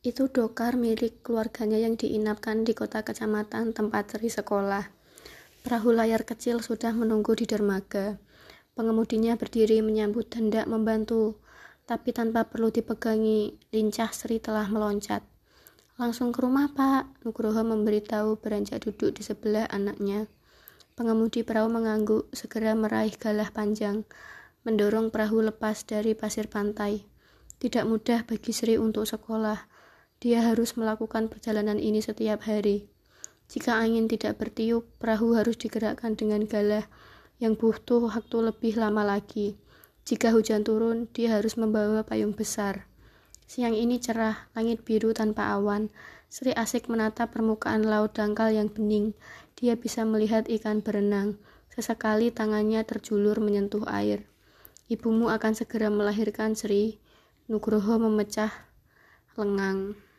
Itu dokar milik keluarganya yang diinapkan di kota kecamatan tempat Sri sekolah. Perahu layar kecil sudah menunggu di dermaga. Pengemudinya berdiri menyambut hendak membantu, tapi tanpa perlu dipegangi, lincah Sri telah meloncat. Langsung ke rumah, Pak. Nugroho memberitahu beranjak duduk di sebelah anaknya. Pengemudi perahu mengangguk, segera meraih galah panjang, mendorong perahu lepas dari pasir pantai. Tidak mudah bagi Sri untuk sekolah, dia harus melakukan perjalanan ini setiap hari. Jika angin tidak bertiup, perahu harus digerakkan dengan galah yang butuh waktu lebih lama lagi. Jika hujan turun, dia harus membawa payung besar. Siang ini cerah, langit biru tanpa awan. Sri asik menatap permukaan laut dangkal yang bening. Dia bisa melihat ikan berenang. Sesekali tangannya terjulur menyentuh air. Ibumu akan segera melahirkan Sri. Nugroho memecah lengang.